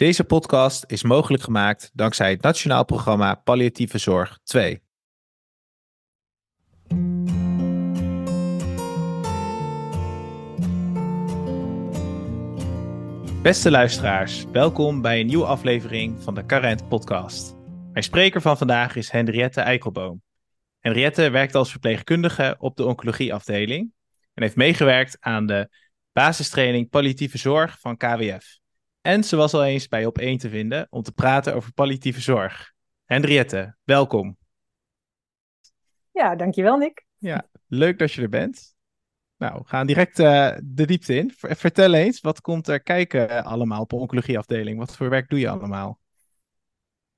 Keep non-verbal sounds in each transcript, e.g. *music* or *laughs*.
Deze podcast is mogelijk gemaakt dankzij het Nationaal Programma Palliatieve Zorg 2. Beste luisteraars, welkom bij een nieuwe aflevering van de Current Podcast. Mijn spreker van vandaag is Henriette Eikelboom. Henriette werkt als verpleegkundige op de oncologieafdeling en heeft meegewerkt aan de basistraining palliatieve zorg van KWF. En ze was al eens bij op 1 te vinden om te praten over palliatieve zorg. Henriette, welkom. Ja, dankjewel Nick. Ja, leuk dat je er bent. Nou, we gaan direct uh, de diepte in. Vertel eens, wat komt er kijken allemaal op een oncologieafdeling? Wat voor werk doe je allemaal?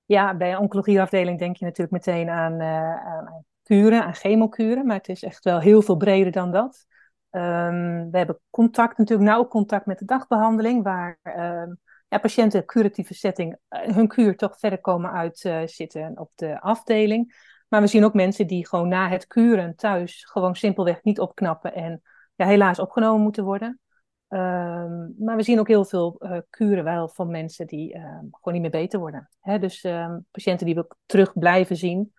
Ja, bij een oncologieafdeling denk je natuurlijk meteen aan, uh, aan kuren, aan chemokuren. Maar het is echt wel heel veel breder dan dat. Um, we hebben contact, natuurlijk nauw contact met de dagbehandeling, waar um, ja, patiënten curatieve setting uh, hun kuur toch verder komen uitzitten uh, op de afdeling. Maar we zien ook mensen die gewoon na het kuren thuis gewoon simpelweg niet opknappen en ja, helaas opgenomen moeten worden. Um, maar we zien ook heel veel uh, kuren wel van mensen die gewoon niet meer beter worden. Hè? Dus patiënten die we terug blijven zien.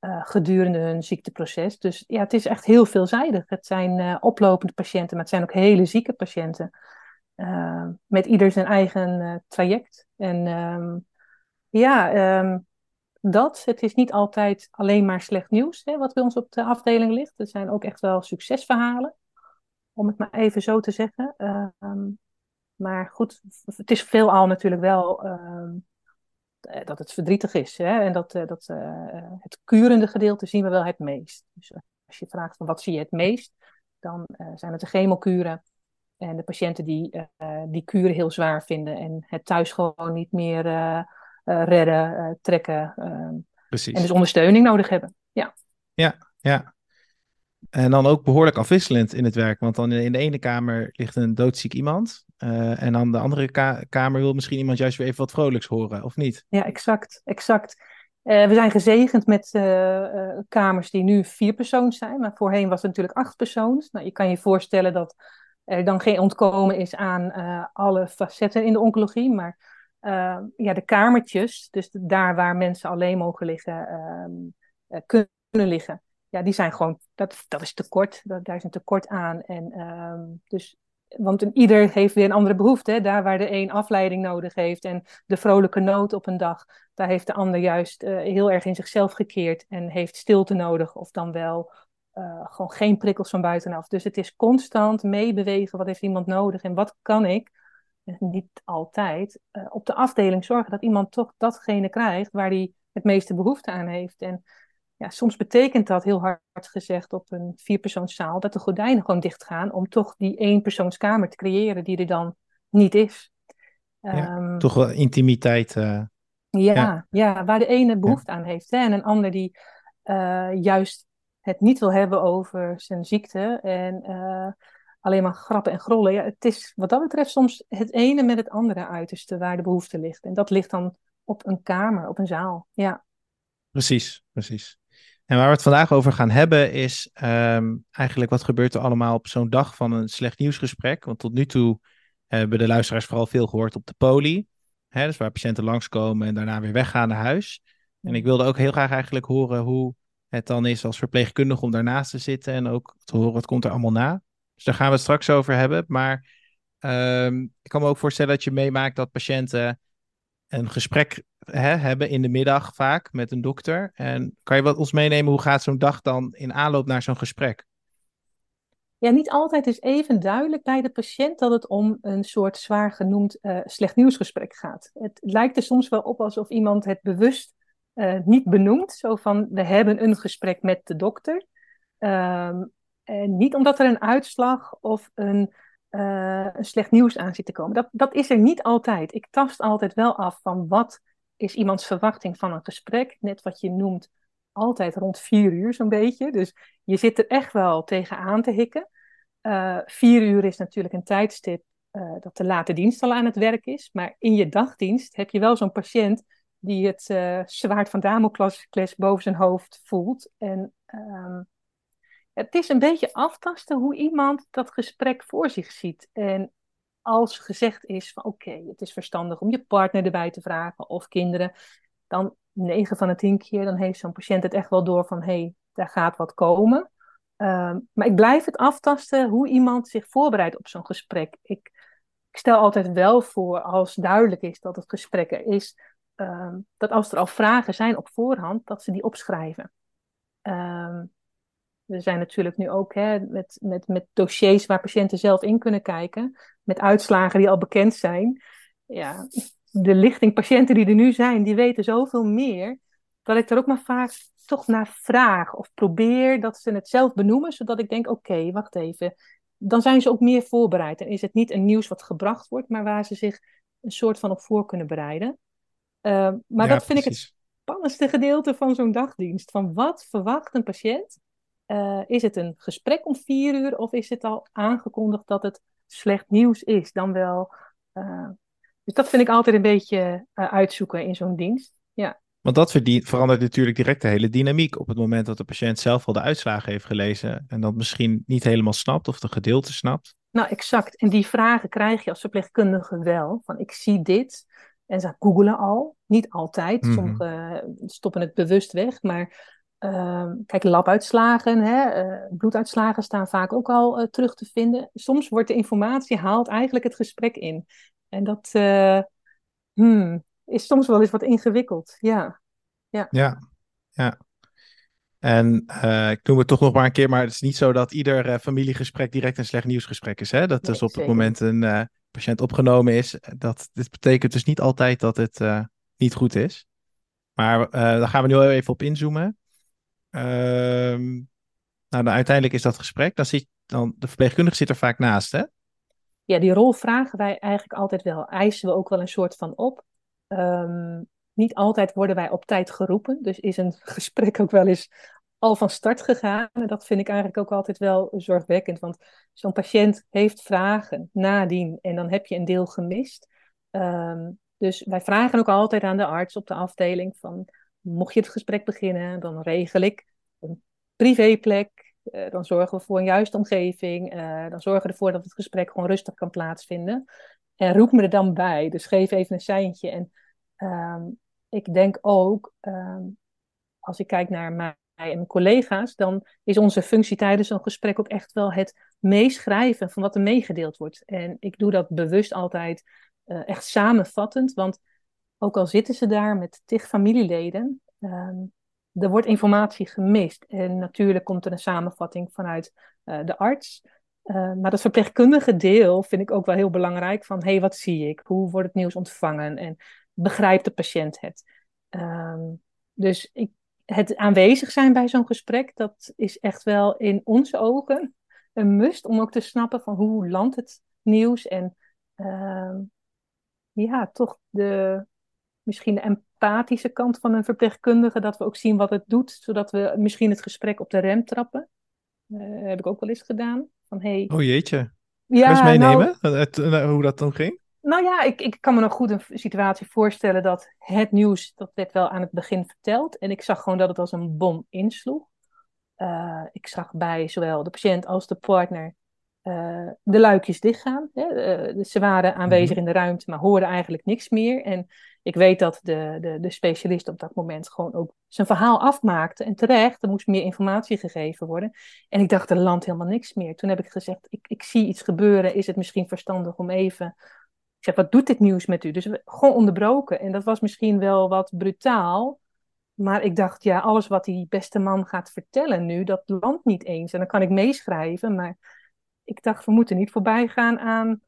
Uh, gedurende hun ziekteproces. Dus ja, het is echt heel veelzijdig. Het zijn uh, oplopende patiënten, maar het zijn ook hele zieke patiënten. Uh, met ieder zijn eigen traject. En um, ja, um, dat. Het is niet altijd alleen maar slecht nieuws hè, wat bij ons op de afdeling ligt. Er zijn ook echt wel succesverhalen, om het maar even zo te zeggen. Um, maar goed, het is veelal natuurlijk wel eh, dat het verdrietig is. Hè? En dat, uh, dat uh, het kurende gedeelte zien we wel het meest. Dus als je vraagt van wat zie je het meest, dan zijn het de chemokuren. En de patiënten die die kuren heel zwaar vinden en het thuis gewoon niet meer redden, trekken. Precies. En dus ondersteuning nodig hebben. Ja, ja. ja. En dan ook behoorlijk afwisselend in het werk. Want dan in de ene kamer ligt een doodziek iemand. Uh, en dan de andere ka kamer wil misschien iemand juist weer even wat vrolijks horen, of niet? Ja, exact. exact. Uh, we zijn gezegend met uh, kamers die nu vier persoons zijn. Maar voorheen was het natuurlijk acht persoons. Nou, je kan je voorstellen dat er dan geen ontkomen is aan alle facetten in de oncologie. Maar ja, de kamertjes, dus daar waar mensen alleen mogen liggen, ehm, kunnen liggen ja, die zijn gewoon, dat, dat is tekort. Dat, daar is een tekort aan. En, um, dus, want een, ieder heeft weer een andere behoefte. Daar waar de een afleiding nodig heeft en de vrolijke nood op een dag, daar heeft de ander juist uh, heel erg in zichzelf gekeerd en heeft stilte nodig. Of dan wel uh, gewoon geen prikkels van buitenaf. Dus het is constant meebewegen. Wat heeft iemand nodig en wat kan ik? niet altijd uh, op de afdeling zorgen dat iemand toch datgene krijgt waar hij het meeste behoefte aan heeft. En ja, soms betekent dat heel hard gezegd op een vierpersoonszaal dat de gordijnen gewoon dicht gaan om toch die éénpersoonskamer te creëren die er dan niet is. Ja, um, toch wel intimiteit. Uh, ja, ja, ja. waar de ene behoefte ja. aan heeft hè, en een ander die uh, juist het niet wil hebben over zijn ziekte en uh, alleen maar grappen en grollen. Ja, het is wat dat betreft soms het ene met het andere uiterste waar de behoefte ligt. En dat ligt dan op een kamer, op een zaal. Ja. Precies, precies. En waar we het vandaag over gaan hebben is um, eigenlijk wat gebeurt er allemaal op zo'n dag van een slecht nieuwsgesprek. Want tot nu toe hebben de luisteraars vooral veel gehoord op de poli. Hè, dus waar patiënten langskomen en daarna weer weggaan naar huis. En ik wilde ook heel graag eigenlijk horen hoe het dan is als verpleegkundige om daarnaast te zitten. En ook te horen wat komt er allemaal na. Dus daar gaan we het straks over hebben. Maar um, ik kan me ook voorstellen dat je meemaakt dat patiënten een gesprek hè, hebben in de middag vaak met een dokter. En kan je wat ons meenemen, hoe gaat zo'n dag dan in aanloop naar zo'n gesprek? Ja, niet altijd is even duidelijk bij de patiënt dat het om een soort zwaar genoemd uh, slecht nieuwsgesprek gaat. Het lijkt er soms wel op alsof iemand het bewust uh, niet benoemt. Zo van, we hebben een gesprek met de dokter. Um, en niet omdat er een uitslag of een uh, slecht nieuws aan zit te komen. Dat, dat is er niet altijd. Ik tast altijd wel af van wat is iemands verwachting van een gesprek. Net wat je noemt, altijd rond vier uur zo'n beetje. Dus je zit er echt wel tegenaan te hikken. Uh, vier uur is natuurlijk een tijdstip uh, dat de late dienst al aan het werk is. Maar in je dagdienst heb je wel zo'n patiënt die het uh, zwaard van Damocles boven zijn hoofd voelt. En um, het is een beetje aftasten hoe iemand dat gesprek voor zich ziet. En als gezegd is van oké, het is verstandig om je partner erbij te vragen of kinderen, dan 9 van de 10 keer, dan heeft zo'n patiënt het echt wel door van hé, hey, daar gaat wat komen. Ehm, maar ik blijf het aftasten hoe iemand zich voorbereidt op zo'n gesprek. Ik, ik, stel altijd wel voor, als duidelijk is dat het gesprek er is, ehm, dat als er al vragen zijn op voorhand, dat ze die opschrijven. Um, we zijn natuurlijk nu ook hè, met, met, met dossiers waar patiënten zelf in kunnen kijken, met uitslagen die al bekend zijn. Ja, de lichting patiënten die er nu zijn, die weten zoveel meer, dat ik er ook maar vaak toch naar vraag of probeer dat ze het zelf benoemen, zodat ik denk, oké, wacht even. Dan zijn ze ook meer voorbereid en is het niet een nieuws wat gebracht wordt, maar waar ze zich een soort van op voor kunnen bereiden. Uh, maar dat vind ik het spannendste gedeelte van zo'n dagdienst. Van wat verwacht een patiënt? Uh, is het een gesprek om vier uur of is het al aangekondigd dat het slecht nieuws is? Dan wel. Uh, dus dat vind ik altijd een beetje uh, uitzoeken in zo'n dienst. Ja. Want dat verandert natuurlijk direct de hele dynamiek op het moment dat de patiënt zelf al de uitslagen heeft gelezen en dat misschien niet helemaal snapt of de gedeelte snapt. Nou, exact. En die vragen krijg je als verpleegkundige wel. Van ik zie dit. En ze googelen al. Niet altijd. Mm -hmm. Sommigen stoppen het bewust weg. Maar uh, kijk, labuitslagen, hè, uh, bloeduitslagen staan vaak ook al uh, terug te vinden. Soms wordt de informatie haalt eigenlijk het gesprek in. En dat hmm, is soms wel eens wat ingewikkeld. Ja, ja. ja, ja. En ik noem het toch nog maar een keer, maar het is niet zo dat ieder familiegesprek direct een slecht nieuwsgesprek is. Hè? Dat nee, dus op het moment een patiënt opgenomen is. Dat, dit betekent dus niet altijd dat het niet goed is. Maar daar gaan we nu even op inzoomen. Ehm, nou, uiteindelijk is dat gesprek. Dan zit dan, de verpleegkundige zit er vaak naast, hè? Ja, die rol vragen wij eigenlijk altijd wel. Eisen we ook wel een soort van op. Um, niet altijd worden wij op tijd geroepen. Dus is een *laughs* gesprek ook wel eens al van start gegaan. En dat vind ik eigenlijk ook altijd wel zorgwekkend. Want zo'n patiënt heeft vragen nadien en dan heb je een deel gemist. Um, dus wij vragen ook altijd aan de arts op de afdeling van mocht je het gesprek beginnen, dan regel ik een privéplek. Uh, dan zorgen we voor een juiste omgeving. Uh, dan zorgen we ervoor dat het gesprek gewoon rustig kan plaatsvinden. En roep me er dan bij. Dus geef even een seintje. En um, ik denk ook, um, als ik kijk naar mij en collega's, dan is onze functie tijdens zo'n gesprek ook echt wel het meeschrijven van wat er meegedeeld wordt. En ik doe dat bewust altijd uh, echt samenvattend, want ook al zitten ze daar met tig familieleden, um, er wordt informatie gemist. En natuurlijk komt er een samenvatting vanuit uh, de arts. Uh, maar dat verpleegkundige deel vind ik ook wel heel belangrijk. Van hé, hey, wat zie ik? Hoe wordt het nieuws ontvangen? En begrijpt de patiënt het? Um, dus ik, het aanwezig zijn bij zo'n gesprek, dat is echt wel in onze ogen een must om ook te snappen van hoe landt het nieuws en uh, ja, toch de, misschien de empathische kant van een verpleegkundige, dat we ook zien wat het doet, zodat we misschien het gesprek op de rem trappen. Uh, heb ik ook wel eens gedaan. Van, hey, oh jeetje. Ja, Kun je meenemen nou, het, hoe dat toen ging? Nou ja, ik, ik kan me nog goed een situatie voorstellen dat het nieuws, dat werd wel aan het begin verteld. En ik zag gewoon dat het als een bom insloeg. Uh, ik zag bij zowel de patiënt als de partner uh, de luikjes dichtgaan. Hè? Uh, ze waren aanwezig in de ruimte, maar hoorden eigenlijk niks meer. En ik weet dat de, de, de specialist op dat moment gewoon ook zijn verhaal afmaakte. En terecht, er moest meer informatie gegeven worden. En ik dacht, er landt helemaal niks meer. Toen heb ik gezegd, ik, ik zie iets gebeuren. Is het misschien verstandig om even... Ik zeg, wat doet dit nieuws met u? Dus we, gewoon onderbroken. En dat was misschien wel wat brutaal. Maar ik dacht, ja, alles wat die beste man gaat vertellen nu, dat landt niet eens. En dan kan ik meeschrijven, maar ik dacht, we moeten niet voorbij gaan aan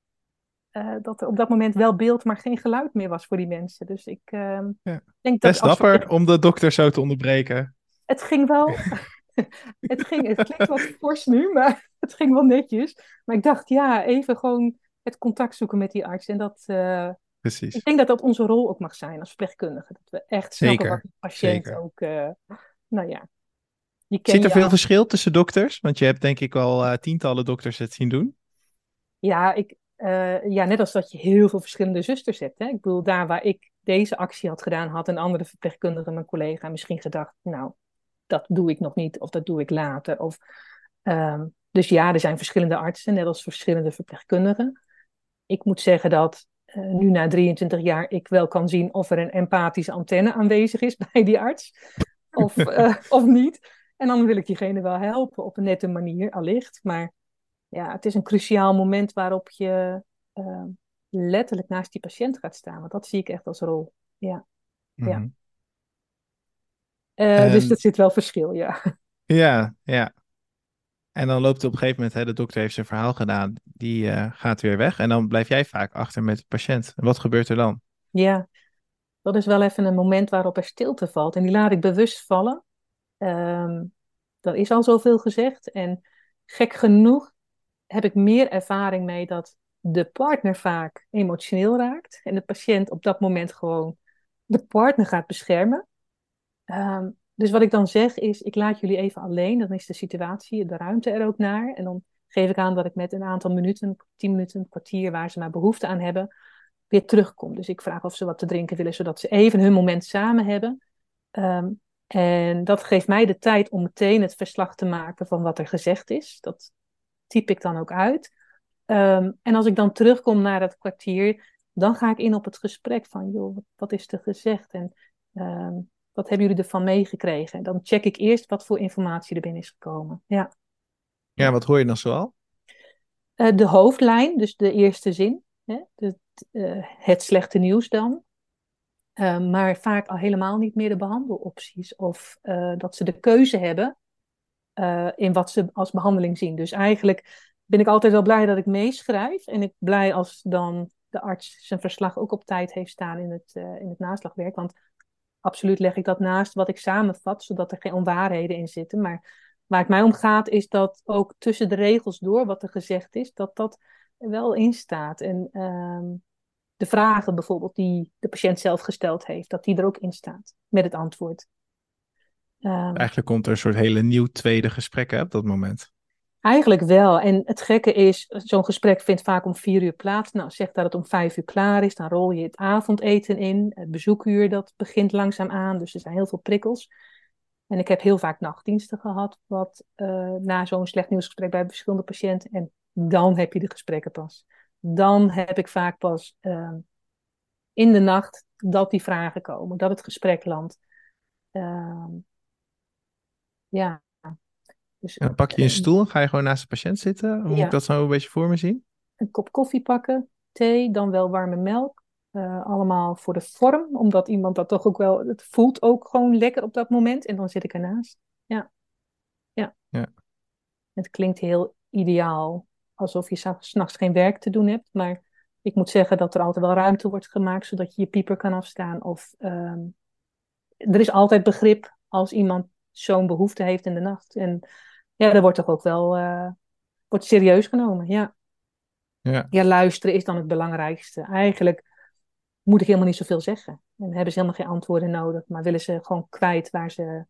uh, dat er op dat moment wel beeld, maar geen geluid meer was voor die mensen. Dus ik uh, ja. denk dat. Best dapper we... om de dokter zo te onderbreken. Het ging wel. *laughs* *laughs* het, ging, het klinkt wat fors nu, maar *laughs* het ging wel netjes. Maar ik dacht, ja, even gewoon het contact zoeken met die arts. En dat. Uh, Precies. Ik denk dat dat onze rol ook mag zijn als verpleegkundige. Dat we echt snappen Zeker. wat de patiënt Zeker. ook. Uh, nou ja, Zit er veel verschil tussen dokters? Want je hebt denk ik al uh, tientallen dokters het zien doen. Ja, ik, uh, ja, net als dat je heel veel verschillende zusters hebt. Hè? Ik bedoel, daar waar ik deze actie had gedaan, had een andere verpleegkundige, mijn collega, misschien gedacht, nou, dat doe ik nog niet of dat doe ik later. Of, um, dus ja, er zijn verschillende artsen, net als verschillende verpleegkundigen. ik moet zeggen dat uh, nu na 23 jaar ik wel kan zien of er een empathische antenne aanwezig is *laughs* bij die arts. Of, uh, of niet. En dan wil ik diegene wel helpen op een nette manier, allicht. Maar ja, het is een cruciaal moment waarop je uh, letterlijk naast die patiënt gaat staan. Want dat zie ik echt als rol. Ja. Mm -hmm. ja. Uh, en... Dus dat zit wel verschil, ja. Ja, ja. En dan loopt het op een gegeven moment, hè, de dokter heeft zijn verhaal gedaan, die uh, gaat weer weg. En dan blijf jij vaak achter met de patiënt. Wat gebeurt er dan? Ja, dat is wel even een moment waarop er stilte valt. En die laat ik bewust vallen. Um, er is al zoveel gezegd. En gek genoeg heb ik meer ervaring mee dat de partner vaak emotioneel raakt. En de patiënt op dat moment gewoon de partner gaat beschermen. Um, dus wat ik dan zeg is, ik laat jullie even alleen. Dan is de situatie, de ruimte er ook naar. En dan geef ik aan dat ik met een aantal minuten, tien minuten, een kwartier, waar ze maar behoefte aan hebben, weer terugkom. Dus ik vraag of ze wat te drinken willen, zodat ze even hun moment samen hebben. Um, en dat geeft mij de tijd om meteen het verslag te maken van wat er gezegd is. Dat typ ik dan ook uit. Um, en als ik dan terugkom naar dat kwartier, dan ga ik in op het gesprek van, joh, wat, is er gezegd? En um, wat hebben jullie ervan meegekregen? En dan check ik eerst wat voor informatie er binnen is gekomen. Ja, ja wat hoor je dan zoal? Uh, de hoofdlijn, dus de eerste zin. Hè? De, uh, het slechte nieuws dan. Uh, maar vaak al helemaal niet meer de behandelopties. Of dat ze de keuze hebben in wat ze als behandeling zien. Dus eigenlijk ben ik altijd wel blij dat ik meeschrijf. En ik blij als dan de arts zijn verslag ook op tijd heeft staan in het, in het naslagwerk. Want absoluut leg ik dat naast wat ik samenvat, zodat er geen onwaarheden in zitten. Maar waar het mij om gaat, is dat ook tussen de regels door wat er gezegd is, dat dat wel in staat. En uh, de vragen bijvoorbeeld die de patiënt zelf gesteld heeft, dat die er ook in staat met het antwoord. Um, Eigenlijk komt er een soort hele nieuw tweede gesprek hè, op dat moment. Eigenlijk wel. En het gekke is, zo'n gesprek vindt vaak om vier uur plaats. Nou, zeg dat het om vijf uur klaar is, dan rol je het avondeten in. Het bezoekuur, dat begint langzaam aan. Dus er zijn heel veel prikkels. En ik heb heel vaak nachtdiensten gehad, wat uh, na zo'n slecht nieuwsgesprek bij verschillende patiënten. En dan heb je de gesprekken pas. Dan heb ik vaak pas uh, in de nacht dat die vragen komen, dat het gesprek landt. Uh, ja, dus, pak je een eh, stoel en ga je gewoon naast de patiënt zitten? Hoe moet ik dat zo een beetje voor me zien? Een kop koffie pakken, thee, dan wel warme melk. Uh, allemaal voor de vorm, omdat iemand dat toch ook wel, het voelt ook gewoon lekker op dat moment. En dan zit ik ernaast. Ja. Ja. ja. Het klinkt heel ideaal, alsof je s'nachts geen werk te doen hebt. Maar ik moet zeggen dat er altijd wel ruimte wordt gemaakt, zodat je je pieper kan afstaan. Of uh, er is altijd begrip als iemand zo'n behoefte heeft in de nacht. En ja, dat wordt toch ook wel uh, wordt serieus genomen. Ja. Ja. ja, luisteren is dan het belangrijkste. Eigenlijk moet ik helemaal niet zoveel zeggen. En hebben ze helemaal geen antwoorden nodig, maar willen ze gewoon kwijt waar ze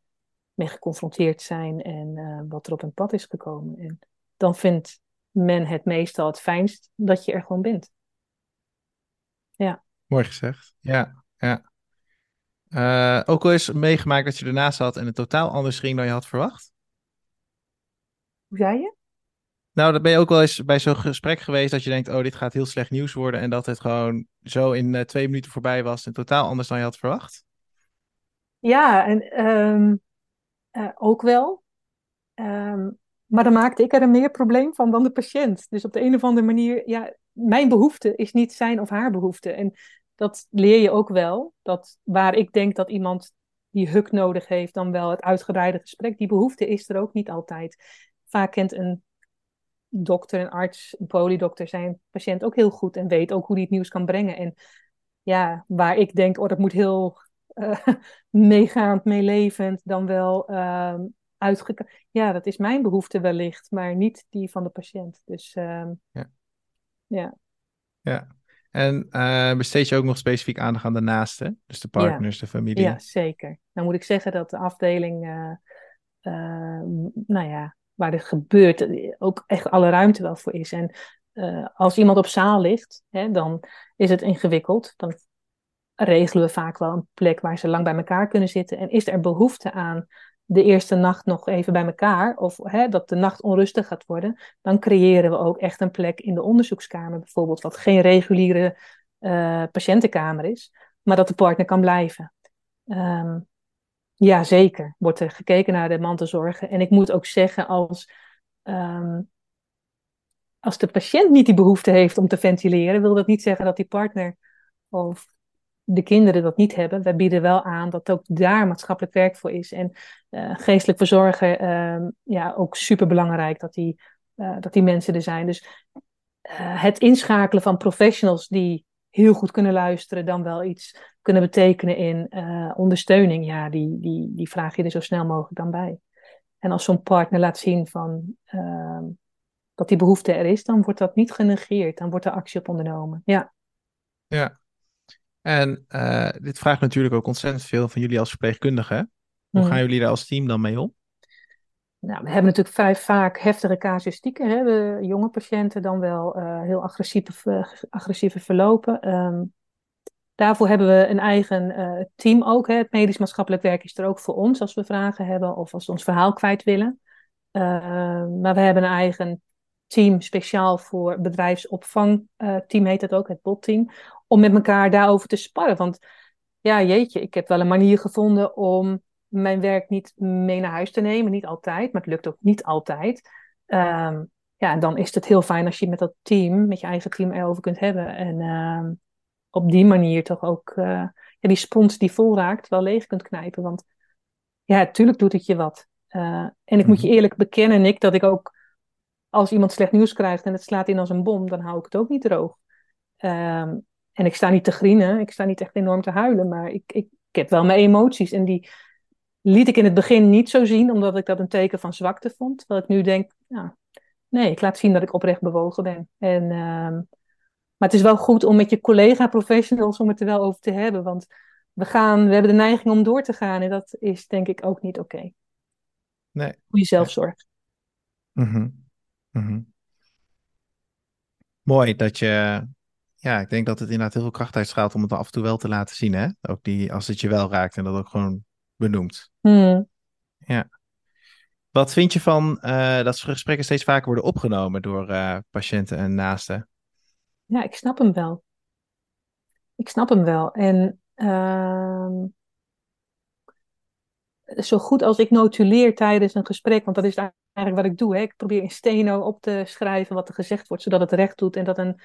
mee geconfronteerd zijn en uh, wat er op hun pad is gekomen. En dan vindt men het meestal het fijnst dat je er gewoon bent. Ja. Mooi gezegd. Ja, ja. Uh, ook wel eens meegemaakt dat je ernaast zat en het totaal anders ging dan je had verwacht? Hoe zei je? Nou, dan ben je ook wel eens bij zo'n gesprek geweest dat je denkt, oh, dit gaat heel slecht nieuws worden. En dat het gewoon zo in uh, twee minuten voorbij was en totaal anders dan je had verwacht? Ja, en um, uh, ook wel. Um, maar dan maakte ik er een meer probleem van dan de patiënt. Dus op de een of andere manier, ja, mijn behoefte is niet zijn of haar behoefte. En dat leer je ook wel. Dat waar ik denk dat iemand die huk nodig heeft, dan wel het uitgebreide gesprek. Die behoefte is er ook niet altijd vaak kent een dokter, een arts, een polydokter zijn patiënt ook heel goed en weet ook hoe die het nieuws kan brengen. En ja, waar ik denk, oh, dat moet heel uh, *laughs* meegaand, meelevend, dan wel uh, Ja, dat is mijn behoefte wellicht, maar niet die van de patiënt. Dus uh, ja. ja. Ja. En uh, besteed je ook nog specifiek aandacht aan de naasten, dus de partners, de familie? Ja, zeker. Dan moet ik zeggen dat de afdeling, uh, nou ja, waar er gebeurt, ook echt alle ruimte wel voor is. En uh, als iemand op zaal ligt, hè, dan is het ingewikkeld. Dan regelen we vaak wel een plek waar ze lang bij elkaar kunnen zitten. En is er behoefte aan de eerste nacht nog even bij elkaar, of hè, dat de nacht onrustig gaat worden, dan creëren we ook echt een plek in de onderzoekskamer bijvoorbeeld, wat geen reguliere uh, patiëntenkamer is, maar dat de partner kan blijven. Um, ja, zeker. Wordt er gekeken naar de mantelzorgen. En ik moet ook zeggen, als, um, als de patiënt niet die behoefte heeft om te ventileren, wil dat niet zeggen dat die partner of de kinderen dat niet hebben. Wij bieden wel aan dat ook daar maatschappelijk werk voor is. En uh, geestelijk verzorgen, uh, ja, ook super belangrijk dat die, uh, dat die mensen er zijn. Dus uh, het inschakelen van professionals die heel goed kunnen luisteren, dan wel iets kunnen betekenen in ondersteuning, ja, die, die, die vraag je er zo snel mogelijk dan bij. En als zo'n partner laat zien van, ehm, dat die behoefte er is, dan wordt dat niet genegeerd, dan wordt er actie op ondernomen. Ja. Ja, en uh, dit vraagt natuurlijk ook ontzettend veel van jullie als verpleegkundigen. Hoe gaan jullie daar als team dan mee om? Nou, we hebben natuurlijk vrij vaak heftige casuïstieken. Hè? We, jonge patiënten dan wel uh, heel agressieve, uh, agressieve verlopen. Um, daarvoor hebben we een eigen uh, team ook. Hè? Het medisch maatschappelijk werk is er ook voor ons als we vragen hebben of als we ons verhaal kwijt willen. Ehm, maar we hebben een eigen team speciaal voor bedrijfsopvang. team heet het ook, het BOT-team om met elkaar daarover te sparren. Want ja, jeetje, ik heb wel een manier gevonden om mijn werk niet mee naar huis te nemen. Niet altijd, maar het lukt ook niet altijd. Um, ja, en dan is het heel fijn als je met dat team, met je eigen team erover kunt hebben. En um, op die manier toch ook uh, ja, die spons die vol raakt, wel leeg kunt knijpen. Want ja, natuurlijk doet het je wat. Uh, en ik moet je mhm. eerlijk bekennen, Nick, dat ik ook als iemand slecht nieuws krijgt en het slaat in als een bom, dan hou ik het ook niet droog. Um, en ik sta niet te grienen, ik sta niet echt enorm te huilen, maar ik, ik, ik heb wel mijn emoties. En die liet ik in het begin niet zo zien, omdat ik dat een teken van zwakte vond. Terwijl ik nu denk, nou, nee, ik laat zien dat ik oprecht bewogen ben. En, uh, maar het is wel goed om met je collega-professionals om het er wel over te hebben. Want we, gaan, we hebben de neiging om door te gaan en dat is denk ik ook niet oké. Okay. Nee. Goede zelfzorg. Mm -hmm. Mooi dat je ja, ik denk dat het inderdaad heel veel kracht uitstraalt om het af en toe wel te laten zien. Hè? Ook die, als het je wel raakt en dat ook gewoon benoemt. Hmm. Ja. Wat vind je van uh, dat gesprekken steeds vaker worden opgenomen door uh, patiënten en naasten? Ja, ik snap hem wel. Ik snap hem wel. En uh, zo goed als ik notuleer tijdens een gesprek, want dat is eigenlijk wat ik doe. Hè? Ik probeer in steno op te schrijven wat er gezegd wordt, zodat het recht doet en dat een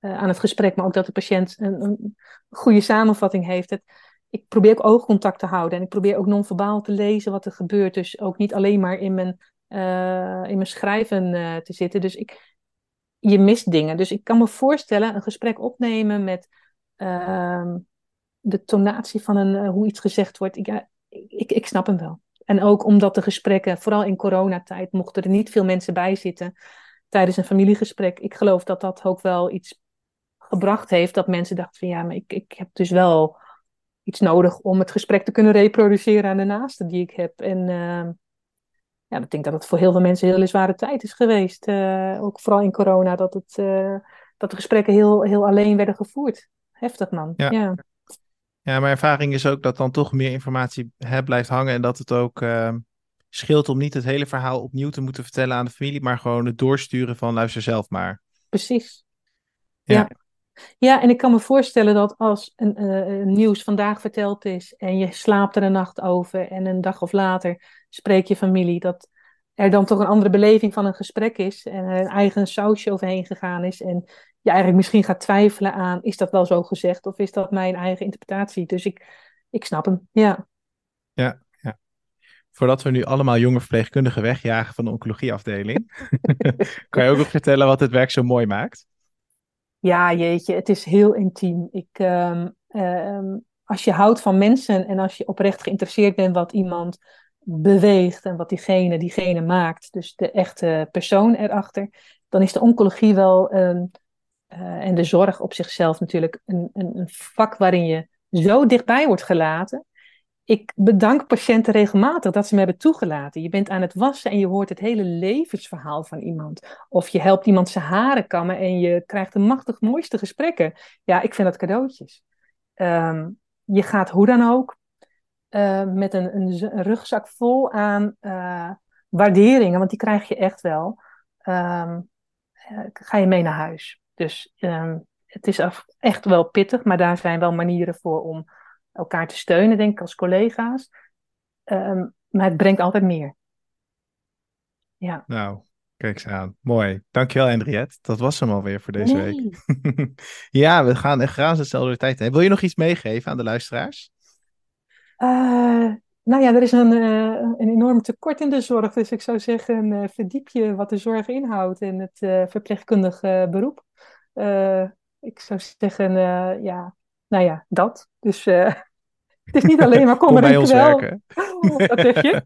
uh, aan het gesprek, maar ook dat de patiënt een, een goede samenvatting heeft. Het, ik probeer ook oogcontact te houden en ik probeer ook non-verbaal te lezen wat er gebeurt. Dus ook niet alleen maar in mijn, uh, in mijn schrijven uh, te zitten. Dus ik, je mist dingen. Dus ik kan me voorstellen een gesprek opnemen met ehm, de tonatie van een, hoe iets gezegd wordt. Ik, ik, ik snap hem wel. En ook omdat de gesprekken, vooral in coronatijd, mochten er niet veel mensen bij zitten tijdens een familiegesprek. Ik geloof dat dat ook wel iets gebracht heeft dat mensen dachten van ja, maar ik, ik heb dus wel iets nodig om het gesprek te kunnen reproduceren aan de naasten die ik heb. En uh, ja, ik denk dat het voor heel veel mensen een hele zware tijd is geweest. Uh, ook vooral in corona, dat, het, uh, dat de gesprekken heel, heel alleen werden gevoerd. Heftig man. Ja. ja. Ja. mijn ervaring is ook dat dan toch meer informatie hè, blijft hangen en dat het ook ehm, scheelt om niet het hele verhaal opnieuw te moeten vertellen aan de familie, maar gewoon het doorsturen van luister zelf maar. Precies. ja. Ja, en ik kan me voorstellen dat als een, uh, nieuws vandaag verteld is en je slaapt er een nacht over en een dag of later spreek je familie, dat er dan toch een andere beleving van een gesprek is en er een eigen sausje overheen gegaan is en je eigenlijk misschien gaat twijfelen aan, is dat wel zo gezegd of is dat mijn eigen interpretatie? Dus ik, ik snap hem, ja. Ja, ja. Voordat we nu allemaal jonge verpleegkundigen wegjagen van de oncologieafdeling, *laughs* kan je ook nog vertellen wat het werk zo mooi maakt? Ja, jeetje, het is heel intiem. Ik, um, um, als je houdt van mensen en als je oprecht geïnteresseerd bent wat iemand beweegt en wat diegene, diegene maakt, dus de echte persoon erachter, dan is de oncologie wel um, uh, en de zorg op zichzelf natuurlijk een, een, een vak waarin je zo dichtbij wordt gelaten ik bedank patiënten regelmatig dat ze me hebben toegelaten. Je bent aan het wassen en je hoort het hele levensverhaal van iemand. Of je helpt iemand zijn haren kammen en je krijgt de machtig mooiste gesprekken. Ja, ik vind dat cadeautjes. Um, je gaat hoe dan ook uh, met een, een, rugzak vol aan uh, waarderingen, want die krijg je echt wel. Um, ga je mee naar huis. Dus um, het is echt wel pittig, maar daar zijn wel manieren voor om elkaar te steunen, denk ik, als collega's. Um, maar het brengt altijd meer. Ja. Nou, kijk eens aan. Mooi. Dankjewel, Henriette. Dat was hem alweer voor deze nee. week. *laughs* ja, we gaan echt razendsnel door de tijd heen. Wil je nog iets meegeven aan de luisteraars? Uh, nou ja, er is een, uh, een enorm tekort in de zorg. Dus ik zou zeggen, uh, verdiep je wat de zorg inhoudt in het verpleegkundig beroep. ik zou zeggen, ja, nou ja, dat. Dus *laughs* het is niet alleen maar kom, *laughs* kom bij ons werken. *laughs* Wat zeg je?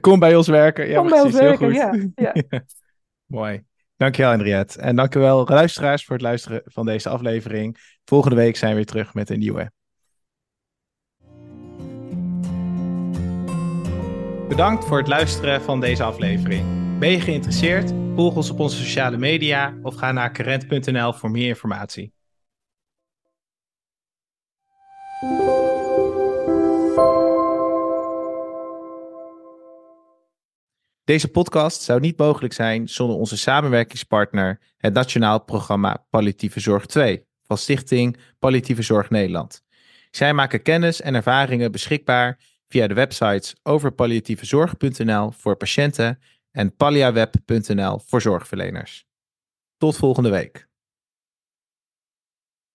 Kom bij ons werken. Ja, kom bij precies, ons werken, heel goed. ja. ja. Mooi. Dankjewel, Henriette. En dankjewel, luisteraars, voor het luisteren van deze aflevering. Volgende week zijn we weer terug met een nieuwe. Bedankt voor het luisteren van deze aflevering. Ben je geïnteresseerd? Volg ons op onze sociale media of ga naar current.nl voor meer informatie. Deze podcast zou niet mogelijk zijn zonder onze samenwerkingspartner, het Nationaal Programma Palliatieve Zorg 2 van Stichting Palliatieve Zorg Nederland. Zij maken kennis en ervaringen beschikbaar via de websites overpalliatievezorg.nl voor patiënten en palliaweb.nl voor zorgverleners. Tot volgende week.